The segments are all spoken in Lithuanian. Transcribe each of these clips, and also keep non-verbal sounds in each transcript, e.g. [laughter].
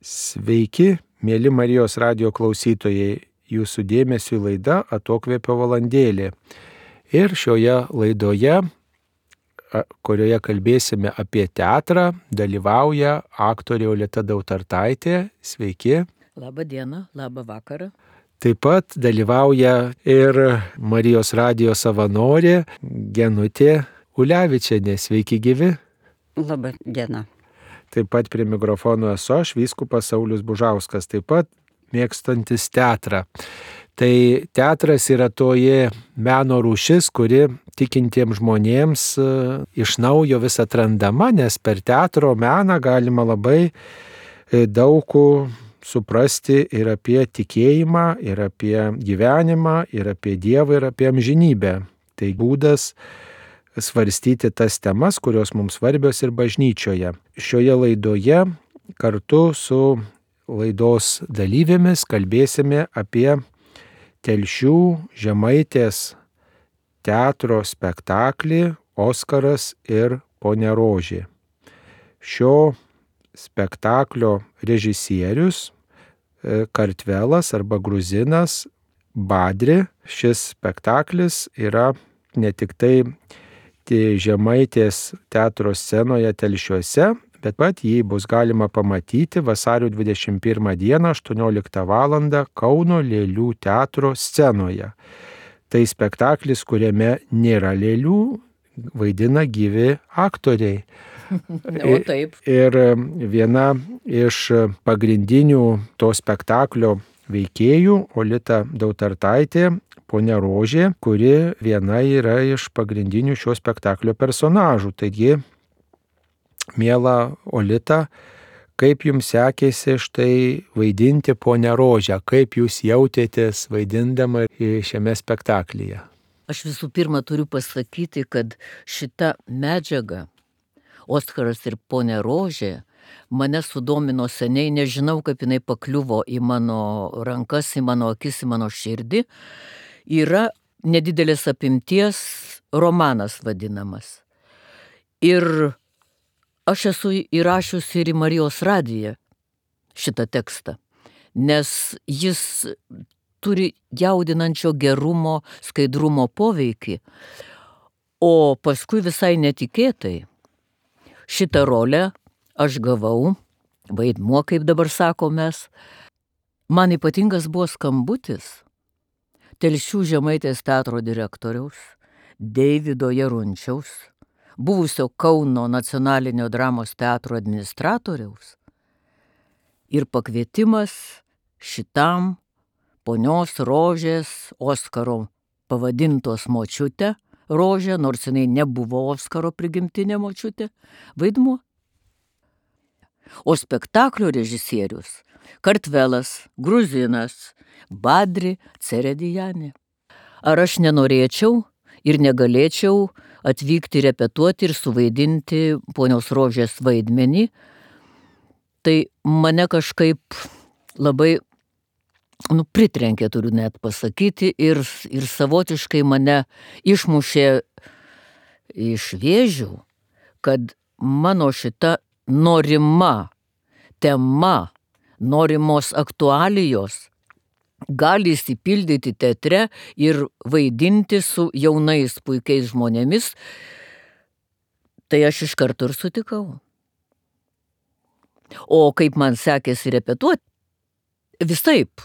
Sveiki, mėly Marijos radio klausytojai, jūsų dėmesio laida Atokvėpio valandėlė. Ir šioje laidoje, kurioje kalbėsime apie teatrą, dalyvauja aktorė Oleta Dautartaitė. Sveiki. Labą dieną, labą vakarą. Taip pat dalyvauja ir Marijos radio savanorė Genutė Ulevičianė. Sveiki gyvi. Labą dieną. Taip pat prie mikrofono esu aš, vyskupas Saulis Bužauskas, taip pat mėgstantis teatrą. Tai teatras yra toji meno rūšis, kuri tikintiems žmonėms e, iš naujo vis atrandama, nes per teatro meną galima labai e, daug suprasti ir apie tikėjimą, ir apie gyvenimą, ir apie Dievą, ir apie amžinybę. Tai būdas svarstyti tas temas, kurios mums svarbios ir bažnyčioje. Šioje laidoje kartu su laidos dalyvėmis kalbėsime apie Telšių žemaitės teatro spektaklį Oskaras ir Pone Rožė. Šio spektaklio režisierius e, Kartvelas arba Gruzinas Badri. Šis spektaklis yra ne tik tai Žemaitės teatro scenoje telšiuose, bet pat jį bus galima pamatyti vasario 21 dieną 18 val. Kauno lėlių teatro scenoje. Tai spektaklis, kuriame nėra lėlių, vaidina gyvi aktoriai. [laughs] O taip. Ir viena iš pagrindinių to spektaklio veikėjų, Olita Dautartaitė, ponia Rožė, kuri viena yra iš pagrindinių šio spektaklio personažų. Taigi, mėla Olita, kaip jums sekėsi štai vaidinti ponę Rožę, kaip jūs jautėtės vaidindama šiame spektaklyje? Aš visų pirma turiu pasakyti, kad šita medžiaga, Oskaras ir ponė Rožė, mane sudomino seniai, nežinau, kaip jinai pakliuvo į mano rankas, į mano akis, į mano širdį yra nedidelės apimties romanas vadinamas. Ir aš esu įrašiusi ir į Marijos radiją šitą tekstą, nes jis turi jaudinančio gerumo, skaidrumo poveikį, o paskui visai netikėtai šitą rolę aš gavau, vaidmuo, kaip dabar sakomės, man ypatingas buvo skambutis Telšių žemaitės teatro direktoriaus, Deivido Jarunčiaus, buvusio Kauno nacionalinio dramos teatro administratoriaus ir pakvietimas šitam ponios rožės Oskaro pavadintos močiutė, rožė, nors jinai nebuvo Oskaro prigimtinė močiutė, vaidmuo. O spektaklio režisierius Kartvelas, Gruzinas, Badri Ceredijanė. Ar aš nenorėčiau ir negalėčiau atvykti repetuoti ir suvaidinti ponios rožės vaidmenį, tai mane kažkaip labai nu, pritrenkė, turiu net pasakyti, ir, ir savotiškai mane išmušė iš vėžių, kad mano šita norima tema, norimos aktualijos gali įsipildyti teatre ir vaidinti su jaunais puikiais žmonėmis, tai aš iš karto ir sutikau. O kaip man sekėsi repetuoti, visaip,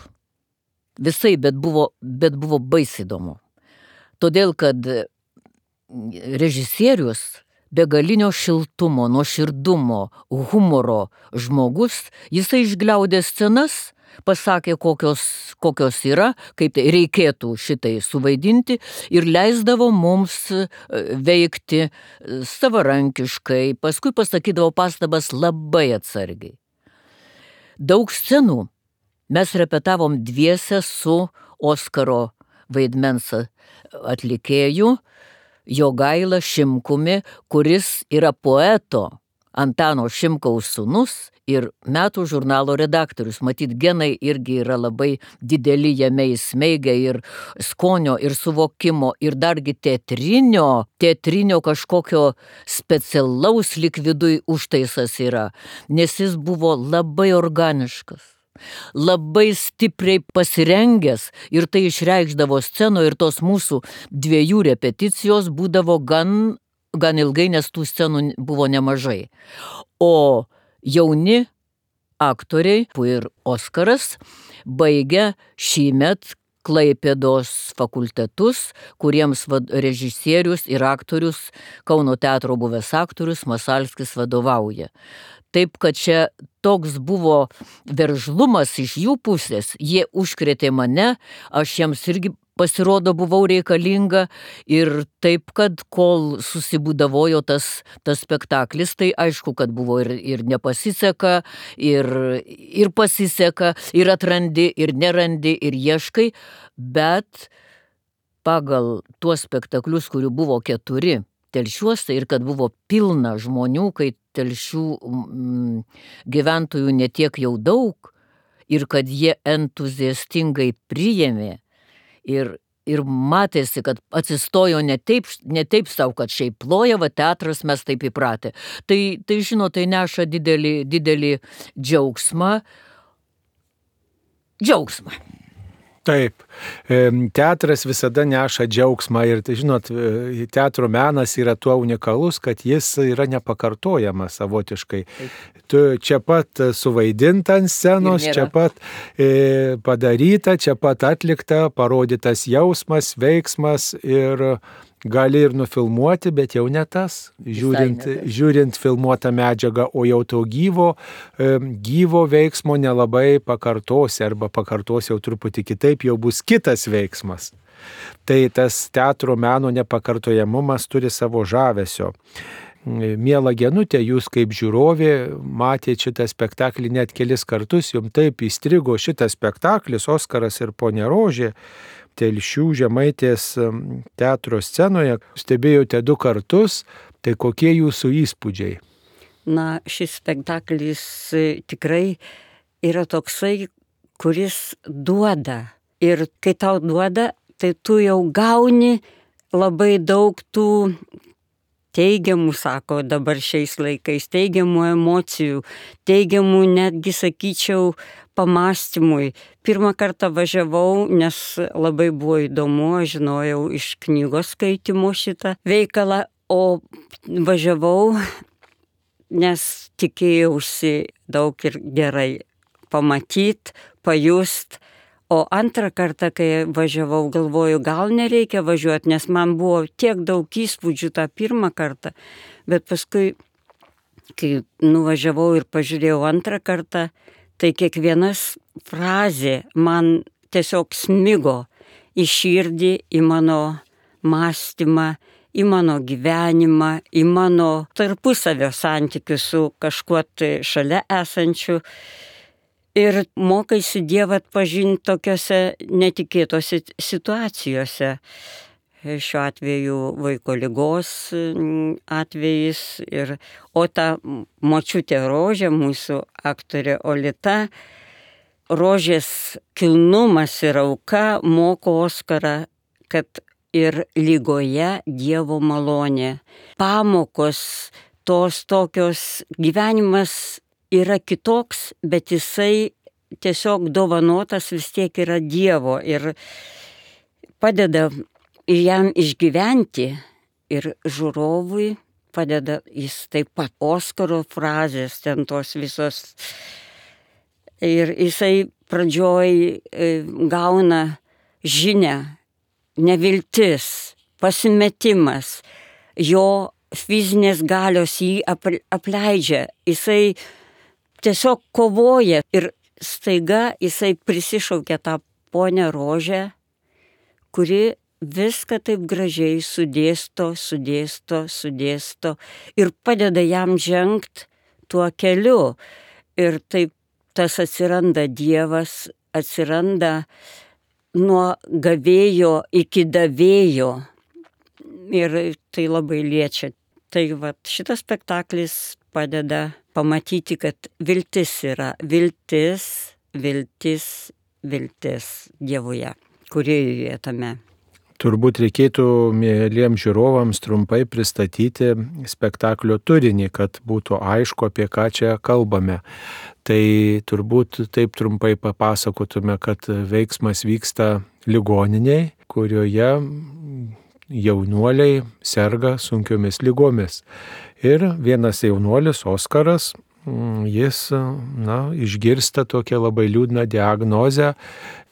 visai, bet buvo, bet buvo baisiai įdomu. Todėl, kad režisierius begalinio šiltumo, nuoširdumo, humoro žmogus, jisai išgliaudė scenas pasakė, kokios, kokios yra, kaip tai reikėtų šitai suvaidinti ir leisdavo mums e, veikti e, savarankiškai, paskui pasakydavo pastabas labai atsargiai. Daug scenų mes repetavom dviese su Oskaro vaidmens atlikėju, jo gaila Šimkumi, kuris yra poeto Antano Šimkaus sūnus ir metų žurnalo redaktorius. Matyt, genai irgi yra labai dideli jame įsmeigia ir skonio, ir suvokimo, ir dargi teatrinio, teatrinio kažkokio specialaus likvidui užtaisas yra, nes jis buvo labai organiškas labai stipriai pasirengęs ir tai išreikšdavo scenoje ir tos mūsų dviejų repeticijos būdavo gan, gan ilgai, nes tų scenų buvo nemažai. O jauni aktoriai ir Oskaras baigė šį met Klaipėdos fakultetus, kuriems režisierius ir aktorius, Kauno teatro buvęs aktorius Masalskis vadovauja. Taip, kad čia toks buvo veržlumas iš jų pusės, jie užkrėtė mane, aš jiems irgi pasirodo buvau reikalinga ir taip, kad kol susibūdavojo tas, tas spektaklis, tai aišku, kad buvo ir, ir nepasiseka, ir, ir pasiseka, ir atrandi, ir nerandi, ir ieškai, bet pagal tuos spektaklius, kurių buvo keturi, telšiuose ir kad buvo pilna žmonių, kai telšių mm, gyventojų netiek jau daug ir kad jie entuziastingai priėmė ir, ir matėsi, kad atsistojo ne taip, ne taip savo, kad šiaip ploja, va teatras mes taip įpratę. Tai, tai žinot, tai neša didelį, didelį džiaugsmą. Džiaugsmą. Taip, teatras visada neša džiaugsmą ir, žinot, e, teatro menas yra tuo unikalus, kad jis yra nepakartojamas savotiškai. Tu čia pat suvaidinta ant scenos, čia pat e, padaryta, čia pat atlikta, parodytas jausmas, veiksmas ir gali ir nufilmuoti, bet jau ne tas, žiūrint, žiūrint filmuotą medžiagą, o jau to gyvo, gyvo veiksmo nelabai pakartosi arba pakartosi jau truputį kitaip, jau bus kitas veiksmas. Tai tas teatro meno nepakartojamumas turi savo žavesio. Mėla genutė, jūs kaip žiūrovė matėte šitą spektaklį net kelis kartus, jums taip įstrigo šitas spektaklis, Oskaras ir ponė Rožė, Telšių žemaitės teatro scenoje, stebėjote du kartus, tai kokie jūsų įspūdžiai? Na, šis spektaklis e, tikrai yra toksai, kuris duoda. Ir kai tau duoda, tai tu jau gauni labai daug tų teigiamų, sako dabar šiais laikais, teigiamų emocijų, teigiamų netgi, sakyčiau, pamastymui. Pirmą kartą važiavau, nes labai buvo įdomu, aš žinojau iš knygos skaitimo šitą veikalą, o važiavau, nes tikėjausi daug ir gerai pamatyti, pajust, O antrą kartą, kai važiavau, galvoju, gal nereikia važiuoti, nes man buvo tiek daug įspūdžių tą pirmą kartą. Bet paskui, kai nuvažiavau ir pažiūrėjau antrą kartą, tai kiekvienas frazė man tiesiog smigo į širdį, į mano mąstymą, į mano gyvenimą, į mano tarpusavio santykius su kažkuo tai šalia esančiu ir mokaisi Dievą atpažinti tokiuose netikėtose situacijose. Šiuo atveju vaiko lygos mm, atvejais. Ir, o ta močiutė rožė, mūsų aktorė Olita, rožės kilnumas ir auka moko Oskarą, kad ir lygoje Dievo malonė. Pamokos tos tokios gyvenimas yra kitoks, bet jisai tiesiog dovanotas vis tiek yra Dievo ir padeda jam išgyventi ir žiūrovui padeda jis taip pat Oskaro frazės, ten tos visos. Ir jisai pradžioj e, gauna žinę, neviltis, pasimetimas, jo fizinės galios jį apleidžia, jisai tiesiog kovoja ir staiga jisai prisišaukė tą ponę rožę, kuri viską taip gražiai sudėsto, sudėsto, sudėsto ir padeda jam žengti tuo keliu. Ir taip tas atsiranda Dievas, atsiranda nuo gavėjo iki davėjo. Ir tai labai liečia. Tai va šitas spektaklis padeda pamatyti, kad viltis yra viltis, viltis, viltis Dievuje, kurioje tame. Turbūt reikėtų mėliems žiūrovams trumpai pristatyti spektaklio turinį, kad būtų aišku, apie ką čia kalbame. Tai turbūt taip trumpai papasakotume, kad veiksmas vyksta ligoniniai, kurioje jaunuoliai serga sunkiomis lygomis. Ir vienas jaunuolis, Oskaras, jis na, išgirsta tokią labai liūdną diagnozę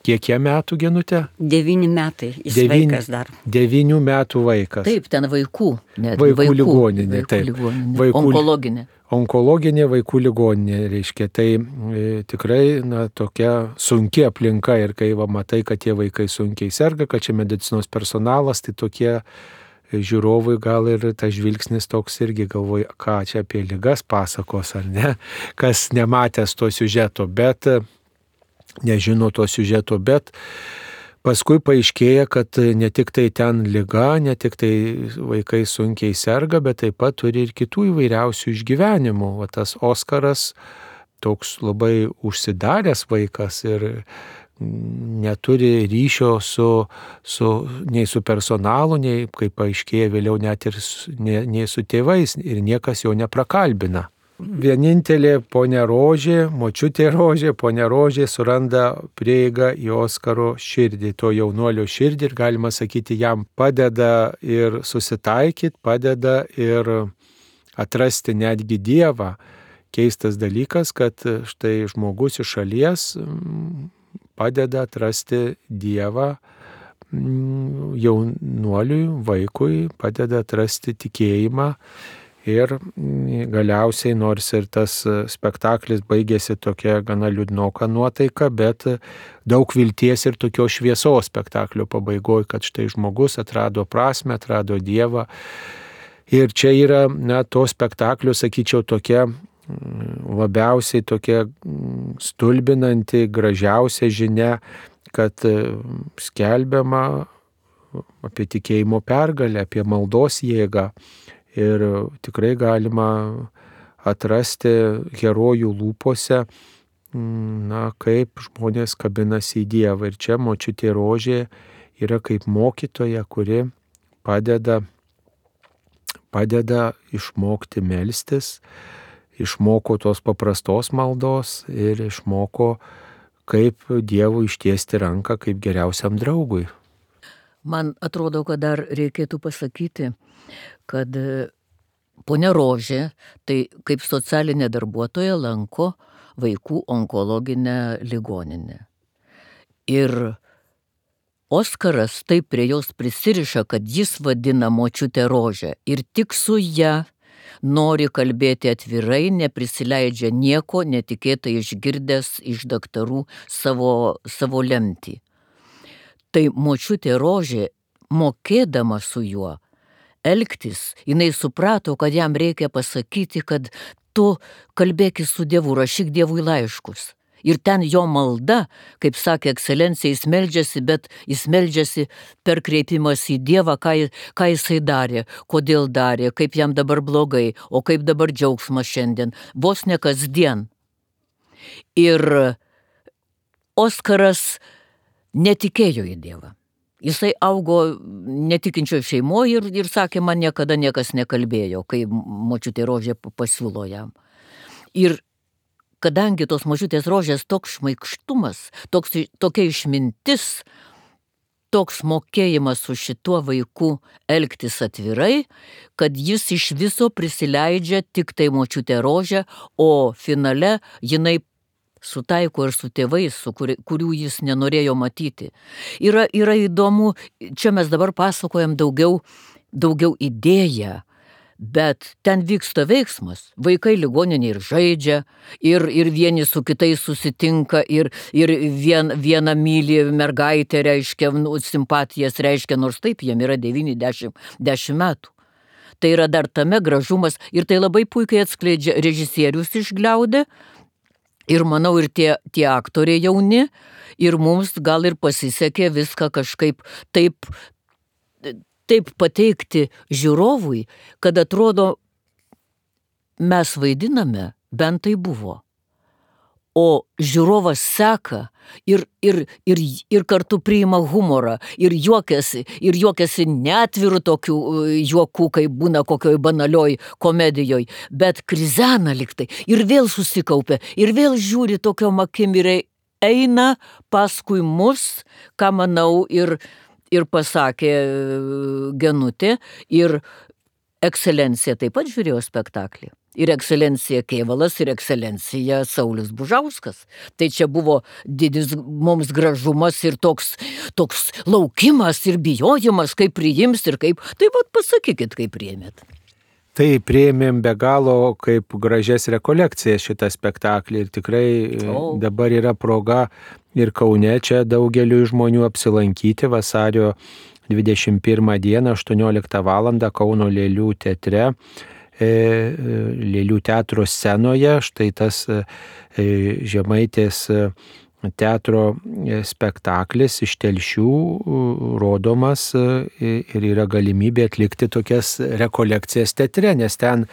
Kiek jie metų genutė? Devyni metai. Jis Devyni, vaikas dar. Devynių metų vaikas. Taip, ten vaikų. Net, vaikų, vaikų ligoninė. Vaikų taip. Ligoninė. Vaikų, onkologinė. Onkologinė vaikų ligoninė, reiškia, tai e, tikrai na, tokia sunki aplinka ir kai va, matai, kad tie vaikai sunkiai serga, kad čia medicinos personalas, tai tokie žiūrovui gal ir tas žvilgsnis toks irgi galvoja, ką čia apie lygas pasakos ar ne, kas nematęs to siužeto, bet nežino to siužeto, bet paskui paaiškėja, kad ne tik tai ten lyga, ne tik tai vaikai sunkiai serga, bet taip pat turi ir kitų įvairiausių išgyvenimų. O tas Oskaras toks labai užsidaręs vaikas ir neturi ryšio su, su, nei su personalu, nei, kaip paaiškėja vėliau, net ir nei, nei su tėvais ir niekas jo neprakalbina vienintelė ponia Rožė, močiutė Rožė, ponia Rožė suranda prieigą į Oskaro širdį, to jaunuolio širdį ir galima sakyti, jam padeda ir susitaikyti, padeda ir atrasti netgi Dievą. Keistas dalykas, kad štai žmogus iš šalies padeda atrasti Dievą mm, jaunuoliui, vaikui, padeda atrasti tikėjimą Ir mm, galiausiai, nors ir tas spektaklis baigėsi tokia gana liūdnoka nuotaika, bet daug vilties ir tokios šviesos spektaklio pabaigoje, kad štai žmogus atrado prasme, atrado Dievą. Ir čia yra, na, to spektaklio, sakyčiau, tokia labiausiai tokia mm, stulbinanti, gražiausia žinia, kad e, skelbiama apie tikėjimo pergalę, apie maldos jėgą ir tikrai galima atrasti herojų lūpose, mm, na, kaip žmonės kabinasi į Dievą. Ir čia močiutė rožė yra kaip mokytoja, kuri padeda, padeda išmokti melstis, išmoko tos paprastos maldos ir išmoko, kaip Dievui ištiesti ranką kaip geriausiam draugui. Man atrodo, kad dar reikėtų pasakyti, kad e, ponia Rožė, tai kaip socialinė darbuotoja lanko vaikų onkologinę ligoninę. Ir Oskaras taip prie jos prisiriša, kad jis vadina močiutę Rožę ir tik su ją nori kalbėti atvirai, neprisileidžia nieko netikėtai išgirdęs iš daktarų savo, savo lemtį. Tai močiutė Rožė, mokėdama su juo, elgtis, jinai suprato, kad jam reikia pasakyti, kad tu kalbėki su Dievu, rašyk Dievui laiškus. Ir ten jo malda, kaip sakė ekscelencija, jis meldžiasi, bet jis meldžiasi per kreipimas į Dievą, ką, ką jisai darė, kodėl darė, kaip jam dabar blogai, o kaip dabar džiaugsmas šiandien, vos ne kasdien. Ir Oskaras netikėjo į Dievą. Jisai augo netikinčio šeimoje ir, ir sakė, man niekada niekas nekalbėjo, kai močiutė rožė pasiūlo jam. Ir kadangi tos močiutės rožės toks šmaikštumas, toks, tokia išmintis, toks mokėjimas su šituo vaiku elgtis atvirai, kad jis iš viso prisileidžia tik tai močiutė rožę, o finale jinai sutaiko ir su tėvais, su kuri, kurių jis nenorėjo matyti. Yra, yra įdomu, čia mes dabar pasakojam daugiau, daugiau idėją. Bet ten vyksta veiksmas. Vaikai ligoninė ir žaidžia, ir, ir vieni su kitais susitinka, ir, ir vien, viena myli mergaitė reiškia, nu, simpatijas reiškia, nors taip jiem yra 90 metų. Tai yra dar tame gražumas ir tai labai puikiai atskleidžia režisierius išgliaudė, Ir manau, ir tie, tie aktoriai jauni, ir mums gal ir pasisekė viską kažkaip taip, taip pateikti žiūrovui, kad atrodo, mes vaidiname, bent tai buvo. O žiūrovas seka ir, ir, ir, ir kartu priima humorą, ir juokiasi, ir juokiasi netvirų tokių e, juokų, kaip būna kokioj banalioj komedijoje, bet krizena liktai ir vėl susikaupia, ir vėl žiūri tokio akim ir eina paskui mus, ką manau ir, ir pasakė e, Genutė, ir ekscelencija taip pat žiūrėjo spektaklį ir ekscelencija Kievalas, ir ekscelencija Saulis Bužauskas. Tai čia buvo didis mums gražumas ir toks, toks laukimas ir bijojimas, kaip priims ir kaip. Tai vad pasakykit, kaip priėmėt. Tai prieimėm be galo kaip gražias rekolekcijas šitą spektaklį ir tikrai oh. dabar yra proga ir Kaune čia daugeliu žmonių apsilankyti vasario 21 dieną 18 val. Kauno Lėlių teatre E, e, lėlių teatro scenoje, štai tas žemaitės teatro spektaklis iš telšių rodomas ir yra galimybė atlikti tokias rekolekcijas teatre, nes ten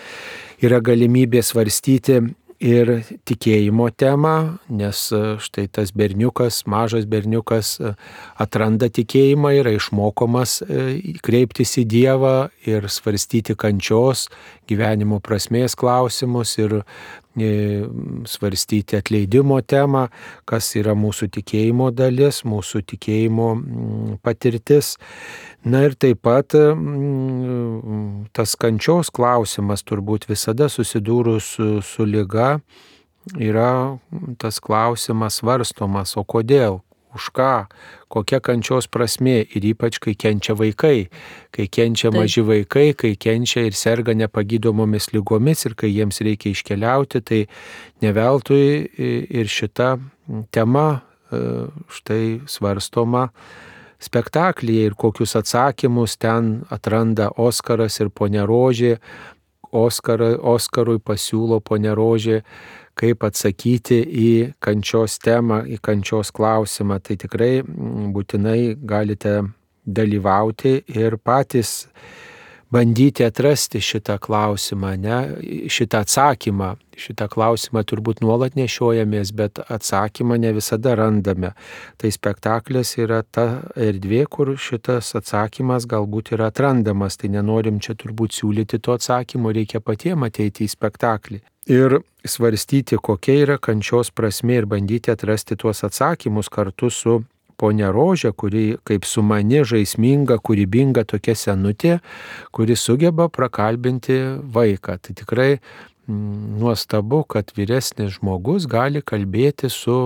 yra galimybė svarstyti ir tikėjimo temą, nes e, štai tas berniukas, mažas berniukas e, atranda tikėjimą, yra išmokomas e, kreiptis į Dievą ir svarstyti kančios, gyvenimo prasmės klausimus ir svarstyti atleidimo temą, kas yra mūsų tikėjimo dalis, mūsų tikėjimo patirtis. Na ir taip pat mm, tas kančios klausimas turbūt visada susidūrus su, su lyga yra tas klausimas svarstomas, o kodėl, už ką, kokia kančios prasme ir ypač kai kenčia vaikai, kai kenčia Taip. maži vaikai, kai kenčia ir serga nepagydomomis lygomis ir kai jiems reikia iškeliauti, tai neveltui ir šita tema e, štai svarstoma spektaklyje ir kokius atsakymus ten atranda Oskaras ir ponė Rožė. Oskarą, Oskarui pasiūlo ponė Rožė, kaip atsakyti į kančios temą, į kančios klausimą. Tai tikrai būtinai galite dalyvauti ir patys bandyti atrasti šitą klausimą, ne, šitą atsakymą. Šitą klausimą turbūt nuolat nešiojamės, bet atsakymą ne visada randame. Tai spektaklis yra ta erdvė, kur šitas atsakymas galbūt yra atrandamas. Tai nenorim čia turbūt siūlyti to atsakymo, reikia patiems ateiti į spektaklį. Ir svarstyti, kokia yra kančios prasme ir bandyti atrasti tuos atsakymus kartu su ponia Rožė, kuri kaip sumani, žaisminga, kūrybinga tokia senutė, kuri sugeba prakalbinti vaiką. Tai tikrai nuostabu, kad vyresnis žmogus gali kalbėti su,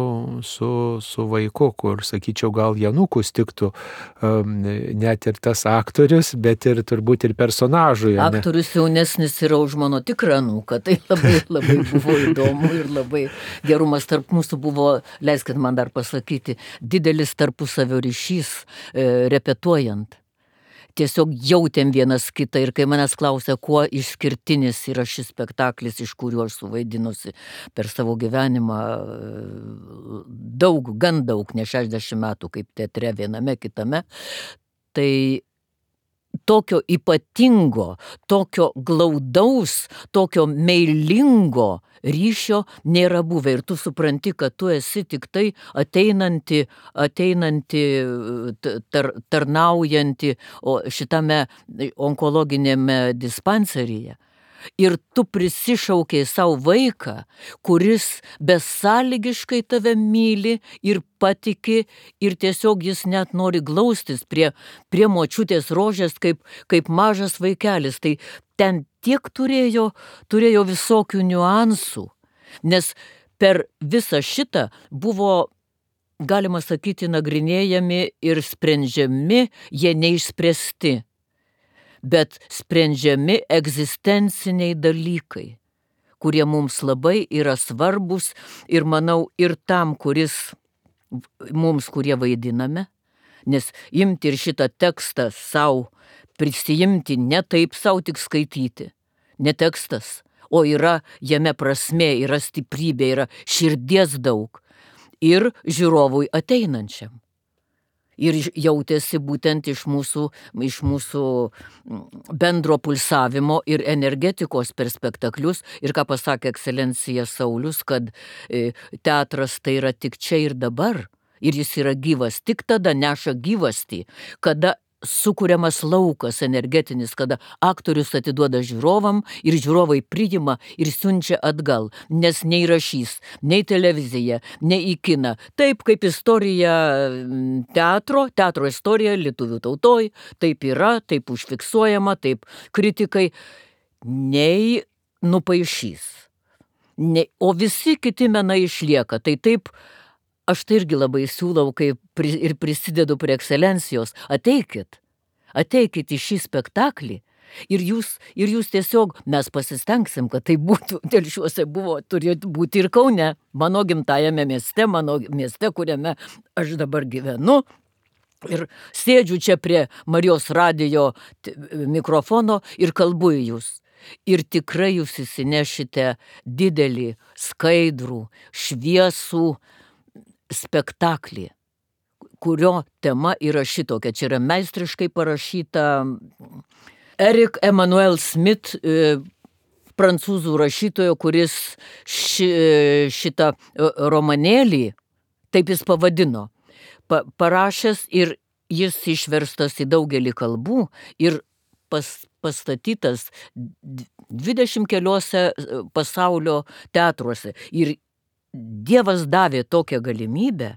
su, su vaiku, kur, sakyčiau, gal Janukus tiktų um, net ir tas aktorius, bet ir turbūt ir personažui. Aktorius ne? jaunesnis yra už mano tikrą nuką, tai labai, labai buvo [laughs] įdomu ir labai gerumas tarp mūsų buvo, leiskit man dar pasakyti, didelis tarpusavio ryšys e, repetuojant tiesiog jautėm vienas kitą ir kai manęs klausia, kuo išskirtinis yra šis spektaklis, iš kurio aš suvaidinusi per savo gyvenimą daug, gan daug, ne 60 metų kaip teatre viename kitame, tai tokio ypatingo, tokio glaudaus, tokio meilingo ryšio nėra buvę. Ir tu supranti, kad tu esi tik tai ateinanti, ateinanti tar, tarnaujanti šitame onkologinėme dispanseryje ir tu prisišaukiai savo vaiką, kuris besąlygiškai tave myli ir patiki ir tiesiog jis net nori glaustis prie, prie močiutės rožės kaip, kaip mažas vaikelis. Tai ten tiek turėjo, turėjo visokių niuansų, nes per visą šitą buvo galima sakyti, nagrinėjami ir sprendžiami, jie neišspręsti bet sprendžiami egzistenciniai dalykai, kurie mums labai yra svarbus ir manau ir tam, kuris mums, kurie vaidiname, nes imti ir šitą tekstą savo, prisijimti ne taip savo tik skaityti, ne tekstas, o yra jame prasme, yra stiprybė, yra širdies daug ir žiūrovui ateinančiam. Ir jautėsi būtent iš mūsų, iš mūsų bendro pulsavimo ir energetikos per spektaklius. Ir ką pasakė ekscelencija Saulis, kad e, teatras tai yra tik čia ir dabar. Ir jis yra gyvas, tik tada neša gyvasti, kada sukūriamas laukas energetinis, kada aktorius atiduoda žiūrovam ir žiūrovai priima ir siunčia atgal, nes nei rašys, nei televizija, nei į kiną. Taip kaip istorija mm, teatro, teatro istorija lietuvių tautoj, taip yra, taip užfiksuojama, taip kritikai, nei nupaišys. Ne, o visi kiti menai išlieka. Tai taip aš tai irgi labai siūlau, kai pri, ir prisidedu prie ekscelencijos, ateikit, ateikit į šį spektaklį. Ir jūs, ir jūs tiesiog, mes pasistengsim, kad tai būtų, [laughs] telšiuose buvo, turėtų būti ir Kaune, mano gimtajame mieste, mano mieste, kuriame aš dabar gyvenu. Ir sėdžiu čia prie Marijos radijo mikrofono ir kalbu į jūs. Ir tikrai jūs įsinešite didelį, skaidrų, šviesų, spektaklį, kurio tema yra šitokia. Čia yra meistriškai parašyta Erik Emanuel Smith, e, prancūzų rašytojo, kuris ši, šitą e, romanėlį, taip jis pavadino, pa, parašęs ir jis išverstas į daugelį kalbų ir pas, pastatytas 20 keliuose e, pasaulio teatruose. Ir Dievas davė tokią galimybę,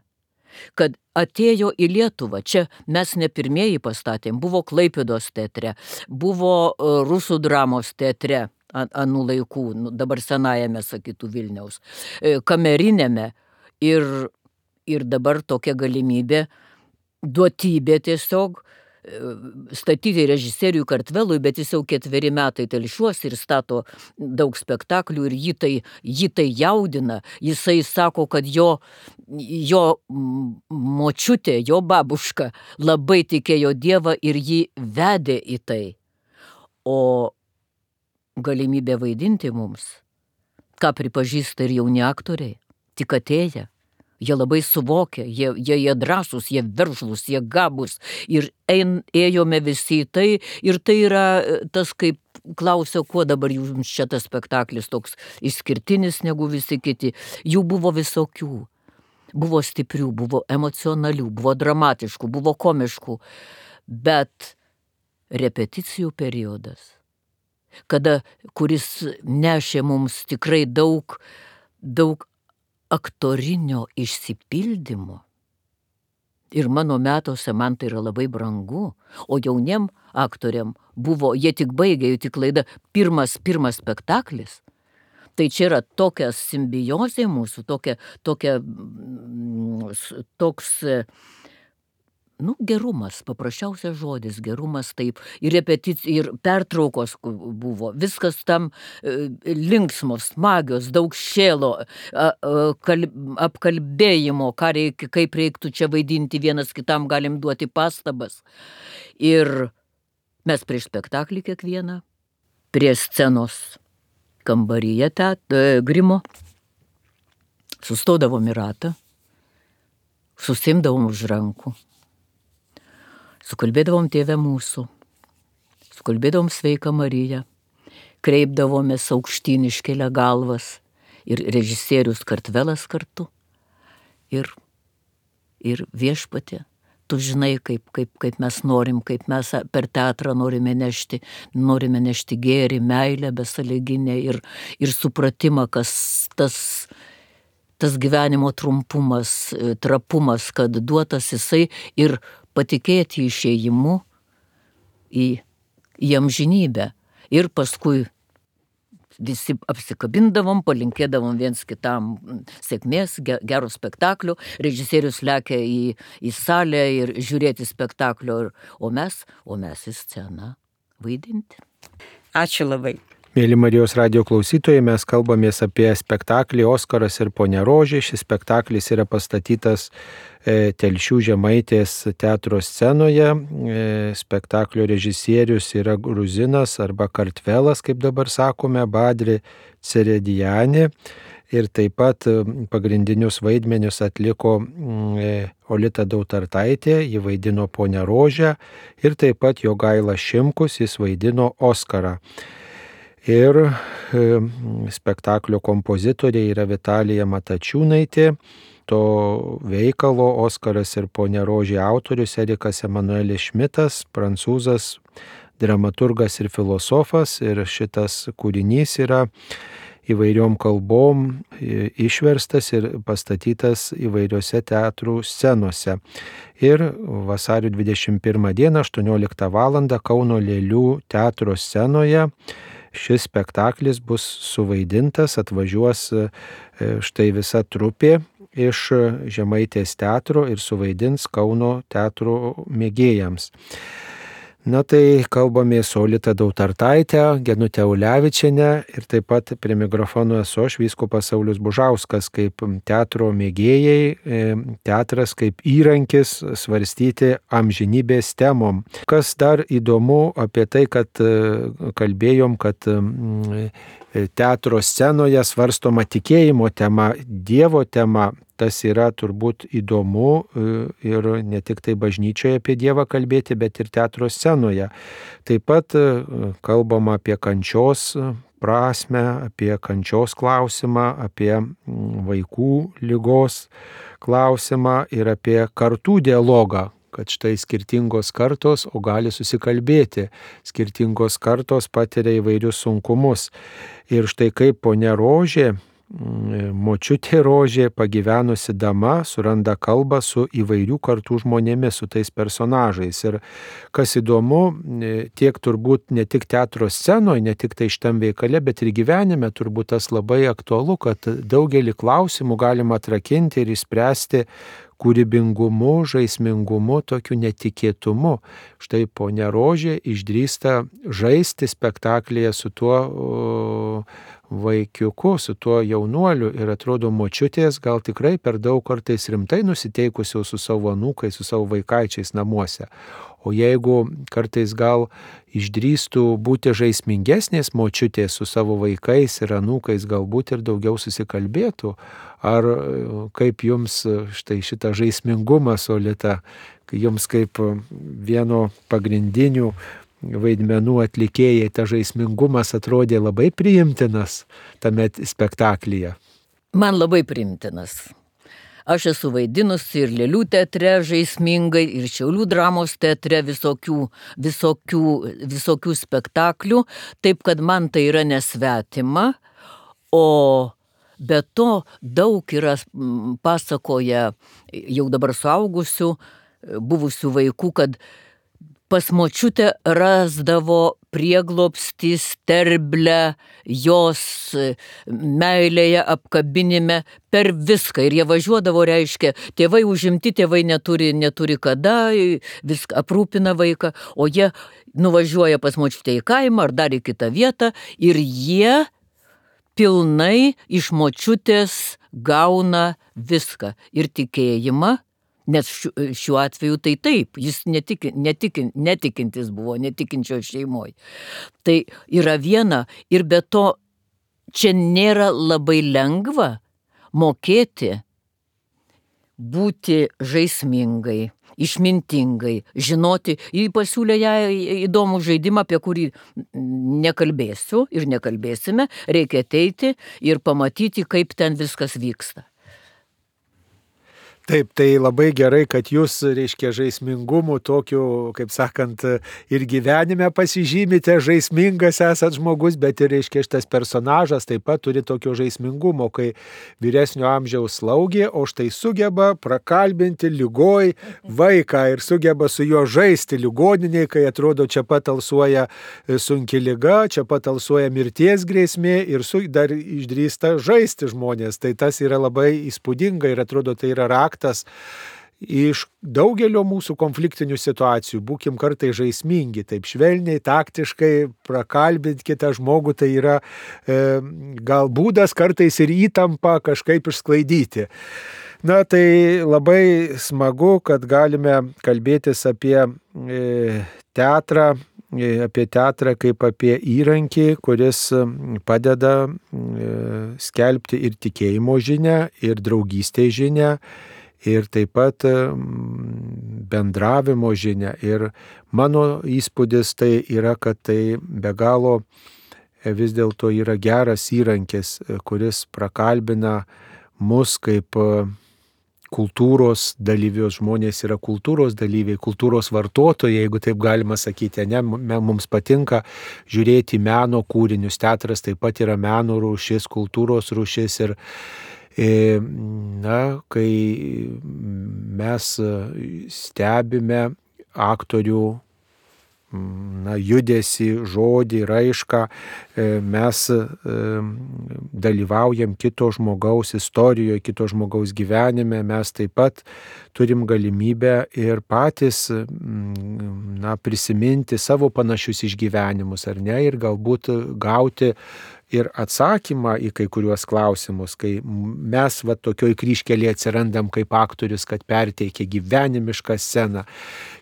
kad atėjo į Lietuvą. Čia mes ne pirmieji pastatėm, buvo Klaipėdos teatre, buvo e, Rusų dramos teatre anų laikų, nu, dabar senajame, sakytų Vilniaus, e, kamerinėme ir, ir dabar tokia galimybė, duotybė tiesiog statyti režisieriui Kartvelui, bet jis jau ketveri metai telšiuos ir stato daug spektaklių ir jį tai, jį tai jaudina. Jisai sako, kad jo, jo močiutė, jo babuška labai tikėjo Dievą ir jį vedė į tai. O galimybė vaidinti mums, ką pripažįsta ir jauni aktoriai, tik atėję Jie labai suvokia, jie, jie, jie drąsūs, jie veržlus, jie gabus. Ir ein, ėjome visi į tai. Ir tai yra e, tas, kaip klausiau, kuo dabar jums čia tas spektaklis toks išskirtinis negu visi kiti. Jų buvo visokių. Buvo stiprių, buvo emocionalių, buvo dramatiškų, buvo komiškų. Bet repeticijų periodas, kada, kuris nešė mums tikrai daug, daug aktorinio išsipildymo. Ir mano metuose man tai yra labai brangu, o jauniem aktoriam buvo, jie tik baigė, jų tik laida, pirmas, pirmas spektaklis. Tai čia yra tokia simbiozė mūsų, tokia, tokia, mm, toks nu, gerumas, paprasčiausias žodis, gerumas taip, ir repeticija, ir pertraukos buvo, viskas tam e, linksmos, smagios, daug šėlo, apkalbėjimo, reik, kaip reiktų čia vaidinti, vienas kitam galim duoti pastabas. Ir mes prieš spektaklį kiekvieną, prie scenos kambaryje tą e, grimo, sustodavom į ratą, susimdavom už rankų Sukalbėdavom tėvę mūsų, sukalbėdavom sveiką Mariją, kreipdavomės aukštyn iškelia galvas ir režisierius Kartvelas kartu. Ir, ir viešpatė, tu žinai, kaip, kaip, kaip mes norim, kaip mes per teatrą norime nešti, norime nešti gėrį, meilę, besąlyginę ir, ir supratimą, kas tas, tas gyvenimo trumpumas, trapumas, kad duotas jisai ir patikėti išėjimu į, į amžinybę. Ir paskui visi apsikabindavom, palinkėdavom viens kitam sėkmės, gerų spektaklių, režisierius lekia į, į salę ir žiūrėti spektaklio, o mes, o mes į sceną vaidinti. Ačiū labai. Mėly Marijos radio klausytojai, mes kalbamės apie spektaklį Oskaras ir Pone Rožė. Šis spektaklis yra pastatytas e, Telšių žemaitės teatro scenoje. E, spektaklio režisierius yra gruzinas arba kartvelas, kaip dabar sakome, Badri Ceredijanė. ir taip pat pagrindinius vaidmenius atliko Olita Dautartaitė, ji vaidino ponę Rožę ir taip pat Jogaila Šimkus, jis vaidino Oskarą. Ir spektaklio kompozitorė yra Vitalija Matačiūnaitė, to veikalo Oskaras ir ponė Rožė autorius Erikas Emanuelis Šmitas, prancūzas, dramaturgas ir filosofas. Ir šitas kūrinys yra įvairiom kalbom išverstas ir pastatytas įvairiose teatrų scenose. Ir vasario 21 dieną 18 val. Kauno Lėlių teatro scenoje šis spektaklis bus suvaidintas, atvažiuos štai visa trupė iš Žemaitės teatro ir suvaidins Kauno teatro mėgėjams. Na tai kalbame su Olita Dautartaitė, Genutė Ulevičiane ir taip pat prie mikrofono esu aš vyskupas Saulis Bužauskas kaip teatro mėgėjai, teatras kaip įrankis svarstyti amžinybės temom. Kas dar įdomu apie tai, kad kalbėjom, kad teatro scenoje svarstoma tikėjimo tema, Dievo tema, tas yra turbūt įdomu ir ne tik tai bažnyčioje apie Dievą kalbėti, bet ir teatro scenoje. Taip pat kalbama apie kančios prasme, apie kančios klausimą, apie vaikų lygos klausimą ir apie kartų dialogą, kad štai skirtingos kartos, o gali susikalbėti, skirtingos kartos patiria įvairius sunkumus. Ir štai kaip ponia Rožė, močiutė Rožė, pagyvenusi dama, suranda kalbą su įvairių kartų žmonėmis, su tais personažais. Ir kas įdomu, tiek turbūt ne tik teatro scenoje, ne tik tai šitam veikale, bet ir gyvenime turbūt tas labai aktualu, kad daugelį klausimų galima atrakinti ir išspręsti kūrybingumu, žaismingumu, tokiu netikėtumu. Štai ponia Rožė išdrįsta žaisti spektaklėje su tuo vaikiuku, su tuo jaunuoliu ir atrodo močiutės gal tikrai per daug kartais rimtai nusiteikusios su savo anūkais, su savo vaikaičiais namuose. O jeigu kartais gal išdrįstų būti žaismingesnės močiutės su savo vaikais ir anūkais, galbūt ir daugiau susikalbėtų, ar kaip jums štai šitą žaismingumą solita, jums kaip vieno pagrindinių vaidmenų atlikėjai ta žaismingumas atrodė labai priimtinas tame spektaklyje. Man labai priimtinas. Aš esu vaidinusi ir Lėlių teatre žaismingai, ir Šiaulių dramos teatre visokių, visokių, visokių spektaklių, taip kad man tai yra nesvetima, o be to daug yra pasakoja jau dabar suaugusių, buvusių vaikų, kad pas močiutę rasdavo prieglopstį, sterblę, jos meilėje, apkabinime, per viską. Ir jie važiuodavo, reiškia, tėvai užimti, tėvai neturi, neturi kada, viską aprūpina vaiką, o jie nuvažiuoja pas močiutę į kaimą ar dar į kitą vietą ir jie pilnai iš močiutės gauna viską. Ir tikėjimą, Nes šiuo atveju tai taip, jis netiki, netiki, netikintis buvo, netikinčio šeimoje. Tai yra viena ir be to čia nėra labai lengva mokėti būti žaismingai, išmintingai, žinoti, jį pasiūlė ją įdomų žaidimą, apie kurį nekalbėsiu ir nekalbėsime, reikia ateiti ir pamatyti, kaip ten viskas vyksta. Taip, tai labai gerai, kad jūs, reiškia, žaismingumu tokiu, kaip sakant, ir gyvenime pasižymite, žaismingas esat žmogus, bet ir, reiškia, šitas personažas taip pat turi tokio žaismingumo, kai vyresnio amžiaus slaugė, o štai sugeba prakalbinti lygoj vaiką ir sugeba su juo žaisti ligoniniai, kai atrodo čia pat alsuoja sunki lyga, čia pat alsuoja mirties grėsmė ir su, dar išdrįsta žaisti žmonės. Tai tas yra labai įspūdinga ir atrodo tai yra raktas raktas iš daugelio mūsų konfliktinių situacijų. Būkim kartai žaismingi, taip švelniai, taktiškai, prakalbinti kitą žmogų, tai yra e, gal būdas kartais ir įtampa kažkaip išsklaidyti. Na tai labai smagu, kad galime kalbėtis apie e, teatrą apie teatrą kaip apie įrankį, kuris padeda skelbti ir tikėjimo žinę, ir draugystės žinę, ir taip pat bendravimo žinę. Ir mano įspūdis tai yra, kad tai be galo vis dėlto yra geras įrankis, kuris prakalbina mus kaip kultūros dalyvius, žmonės yra kultūros dalyviai, kultūros vartotojai, jeigu taip galima sakyti, ne, mums patinka žiūrėti meno kūrinius, teatras taip pat yra meno rūšis, kultūros rūšis ir na, kai mes stebime aktorių na, judesi, žodį, raišką, e, mes e, dalyvaujam kito žmogaus istorijoje, kito žmogaus gyvenime, mes taip pat turim galimybę ir patys na, prisiminti savo panašius išgyvenimus, ar ne, ir galbūt gauti ir atsakymą į kai kuriuos klausimus, kai mes va tokioj kryškelėje atsirandam kaip aktorius, kad perteikia gyvenimišką sceną.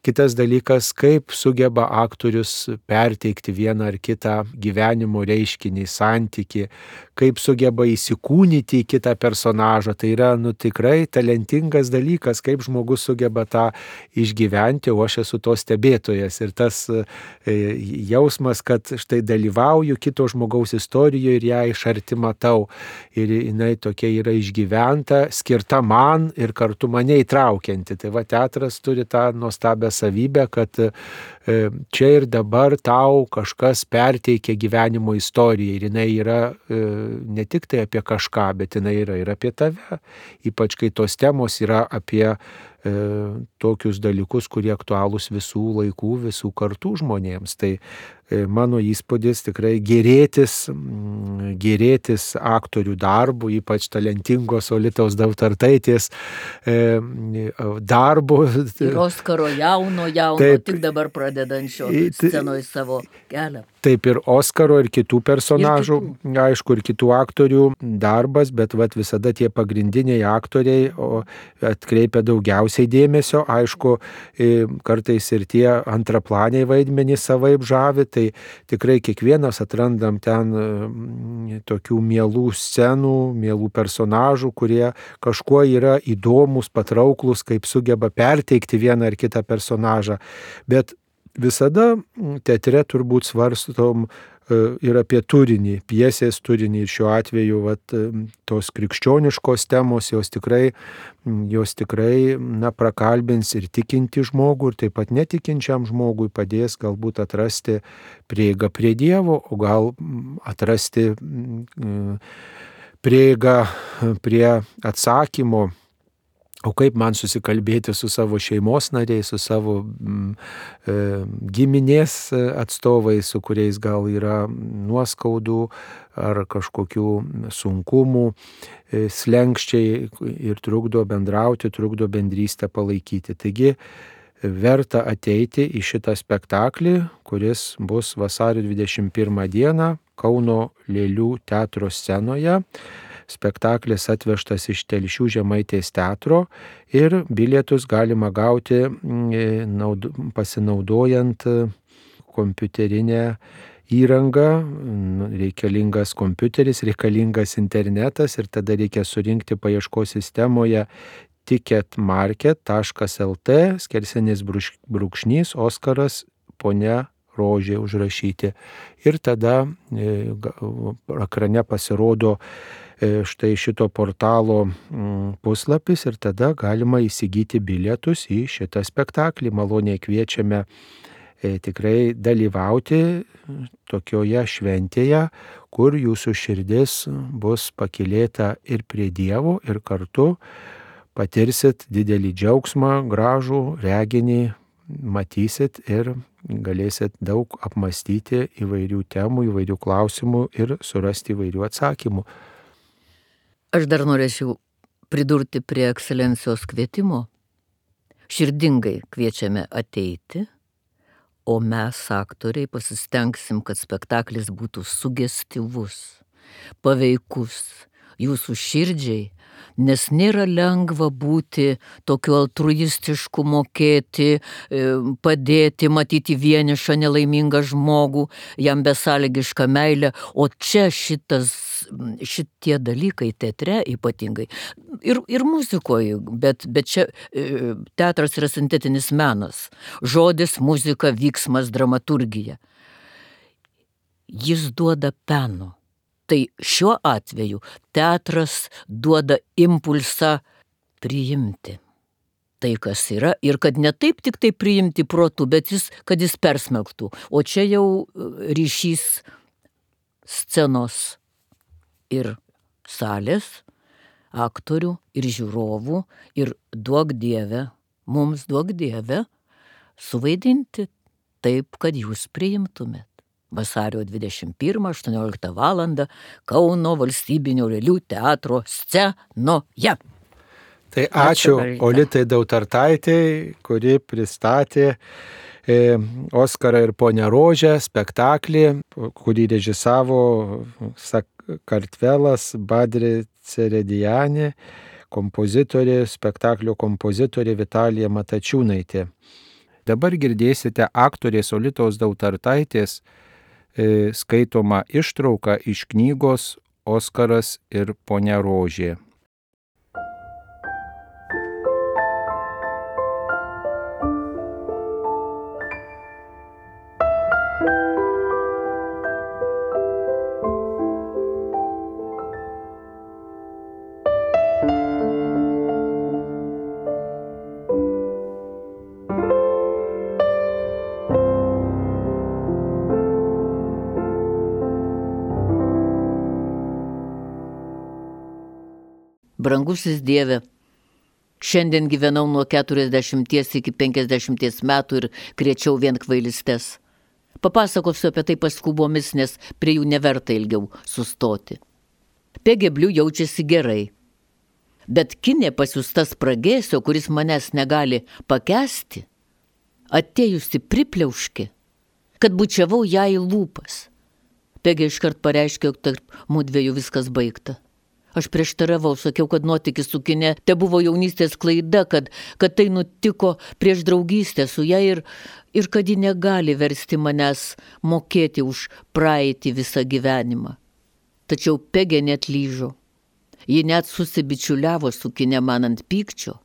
Kitas dalykas, kaip sugeba aktorius perteikti vieną ar kitą gyvenimo reiškinį, santyki, kaip sugeba įsikūnyti į kitą personažą. Tai yra, nu, tikrai talentingas dalykas, kaip žmogus sugeba tą išgyventi, o aš esu to stebėtojas. Ir tas e, jausmas, kad štai dalyvauju kito žmogaus istorijoje, ir ją iš arti matau. Ir jinai tokia yra išgyventa, skirta man ir kartu mane įtraukianti. Tai va teatras turi tą nuostabią savybę, kad čia ir dabar tau kažkas perteikia gyvenimo istoriją ir jinai yra e, ne tik tai apie kažką, bet jinai yra ir apie tave. Ypač kai tos temos yra apie e, tokius dalykus, kurie aktualūs visų laikų, visų kartų žmonėms. Tai E, mano įspūdis tikrai gerėtis, mm, gerėtis aktorių darbu, ypač talentingos Olitos Dautartaitės e, darbu. Ir Oskaro jauno, jauno, taip, tik dabar pradedančio scenoje savo kelią. Taip ir Oskaro, ir kitų personažų, ir kitų. aišku, ir kitų aktorių darbas, bet vat, visada tie pagrindiniai aktoriai atkreipia daugiausiai dėmesio, aišku, kartais ir tie antraplaniai vaidmenys savaip žavi, tai tikrai kiekvienas atrandam ten mm, tokių mielų scenų, mielų personažų, kurie kažkuo yra įdomus, patrauklus, kaip sugeba perteikti vieną ar kitą personažą. Bet visada mm, teatre turbūt svarstom e, ir apie turinį, piesės turinį. Ir šiuo atveju vat, e, tos krikščioniškos temos, jos tikrai, mm, jos tikrai na, prakalbins ir tikinti žmogų, ir taip pat netikinčiam žmogui padės galbūt atrasti prieigą prie Dievo, o gal mm, atrasti prieigą prie atsakymo O kaip man susikalbėti su savo šeimos nariais, su savo mm, e, giminės atstovais, su kuriais gal yra nuoskaudų ar kažkokių sunkumų, e, slengščiai ir trukdo bendrauti, trukdo bendrystę palaikyti. Taigi verta ateiti į šitą spektaklį, kuris bus vasario 21 dieną Kauno Lėlių teatro scenoje spektaklis atvežtas iš Telšių žemaitės teatro ir bilietus galima gauti mm, pasinaudojant kompiuterinę įrangą, reikalingas kompiuteris, reikalingas internetas ir tada reikia surinkti paieškos sistemoje ticketmarket.lt skersenis brūkšnys Oskaras ponia rožė užrašyti. Ir tada e, ekrane pasirodo E, štai šito portalo mm, puslapis ir tada galima įsigyti bilietus į šitą spektaklį. Maloniai kviečiame e, tikrai dalyvauti tokioje šventėje, kur jūsų širdis bus pakilėta ir prie Dievo ir kartu patirsit didelį džiaugsmą, gražų reginį, matysit ir galėsit daug apmastyti įvairių temų, įvairių klausimų ir surasti įvairių atsakymų. Aš dar norėčiau pridurti prie ekscelencijos kvietimo. Širdingai kviečiame ateiti, o mes, aktoriai, pasistengsim, kad spektaklis būtų sugestivus, paveikus jūsų širdžiai, nes nėra lengva būti tokiu altruistišku, mokėti, e, padėti, matyti vienišą nelaimingą žmogų, jam besąlygišką meilę, o čia šitas, šitie dalykai teatre ypatingai ir, ir muzikoje, bet, bet čia e, teatras yra sintetinis menas, žodis, muzika, vyksmas, dramaturgija. Jis duoda peno Tai šiuo atveju teatras duoda impulsą priimti tai, kas yra ir kad ne taip tik tai priimti protų, bet jis, kad jis persmelktų. O čia jau e, ryšys scenos ir salės, aktorių ir žiūrovų ir duok Dievę, mums duok Dievę suvaidinti taip, kad jūs priimtumėt vasario 21-18 val. Kauno valstybinio lėlių teatro scenoje. Tai ačiū, ačiū Olitai Dautartaitė, kuri pristatė e, Oskarą ir ponę Rožę spektaklį, kurį režisavo Kartvelas Badri Ceredijanė, kompozitorė, spektaklio kompozitorė Vitalija Matačiūnaitė. Dabar girdėsite aktorės Olitos Dautartaitės skaitoma ištrauka iš knygos Oskaras ir ponia Rožė. Brangusis Dieve, šiandien gyvenau nuo 40 iki 50 metų ir kriečiau vien kvailystes. Papasakosiu apie tai paskubomis, nes prie jų neverta ilgiau sustoti. Pegeblių jaučiasi gerai. Bet kinė pasiustas pragėsio, kuris manęs negali pakesti, atėjusi pripliauški, kad bučiavau ją į lūpas. Pegė iškart pareiškė, jog tarp mūdviejų viskas baigta. Aš prieštaravau, sakiau, kad nuotykis su kine te buvo jaunystės klaida, kad, kad tai nutiko prieš draugystę su ją ir, ir kad ji negali versti manęs mokėti už praeitį visą gyvenimą. Tačiau Pegė net lyžo. Ji net susibičiuliavo su kine man ant pykčio.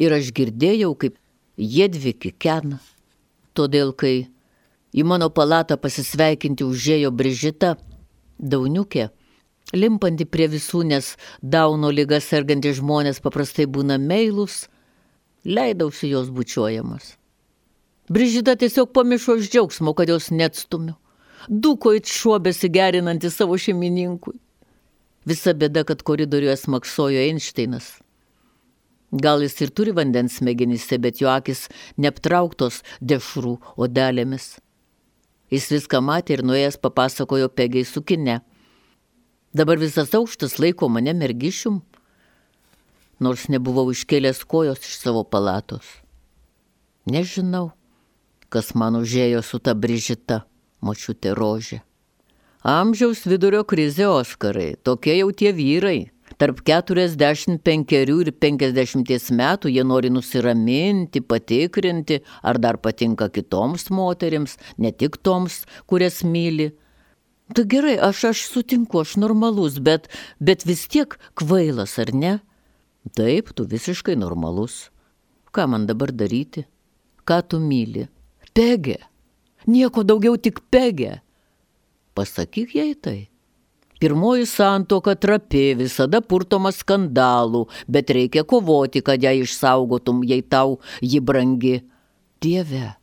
Ir aš girdėjau, kaip jiedvi kikena. Todėl, kai į mano palatą pasisveikinti užėjo Brižita, Dauniukė, limpanti prie visų, nes dauno lyga sergantys žmonės paprastai būna meilus, leidausi jos bučiuojamas. Brižita tiesiog pamiršo iš džiaugsmo, kad jos neatstumiu. Duko it šuo besigerinantį savo šeimininkui. Visa bėda, kad koridoriuje smaksojo Einšteinas. Gal jis ir turi vandens smegenyse, bet jo akis neaptrauktos dešrų odelėmis. Jis viską matė ir nuėjęs papasakojo pegiai su kine. Dabar visas aukštas laiko mane mergišium, nors nebuvau iškėlęs kojos iš savo palatos. Nežinau, kas man užėjo su ta brižita, močiutė rožė. Amžiaus vidurio krizė Oskarai, tokie jau tie vyrai. Tarp 45 ir 50 metų jie nori nusiraminti, patikrinti, ar dar patinka kitoms moterims, ne tik toms, kurias myli Tu gerai, aš, aš sutinku, aš normalus, bet, bet vis tiek kvailas, ar ne? Taip, tu visiškai normalus. Ką man dabar daryti? Ką tu myli? Pegė. Nieko daugiau tik pegė. Pasakyk jai tai. Pirmoji santoka trapi, visada purtoma skandalų, bet reikia kovoti, kad ją išsaugotum, jei tau ji brangi. Dieve,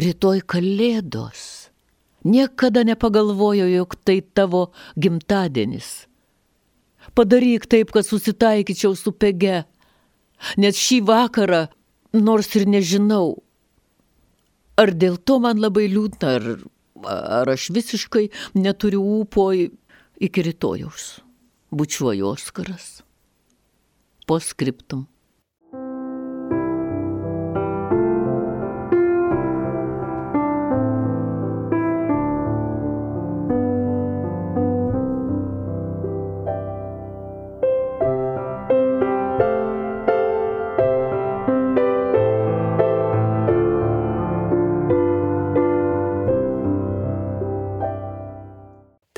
rytoj kalėdos. Niekada nepagalvojo, jog tai tavo gimtadienis. Padaryk taip, kad susitaikyčiau su pege, nes šį vakarą, nors ir nežinau, ar dėl to man labai liūdna, ar, ar aš visiškai neturiu ūpo iki rytojaus. Bučiuoju Oskaras. Po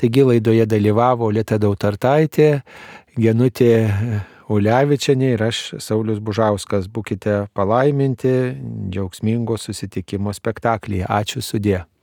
Taigi laidoje dalyvavo Lieta Dautartaitė, Genutė Ulevičianė ir aš Saulis Bužauskas. Būkite palaiminti džiaugsmingo susitikimo spektaklyje. Ačiū sudė.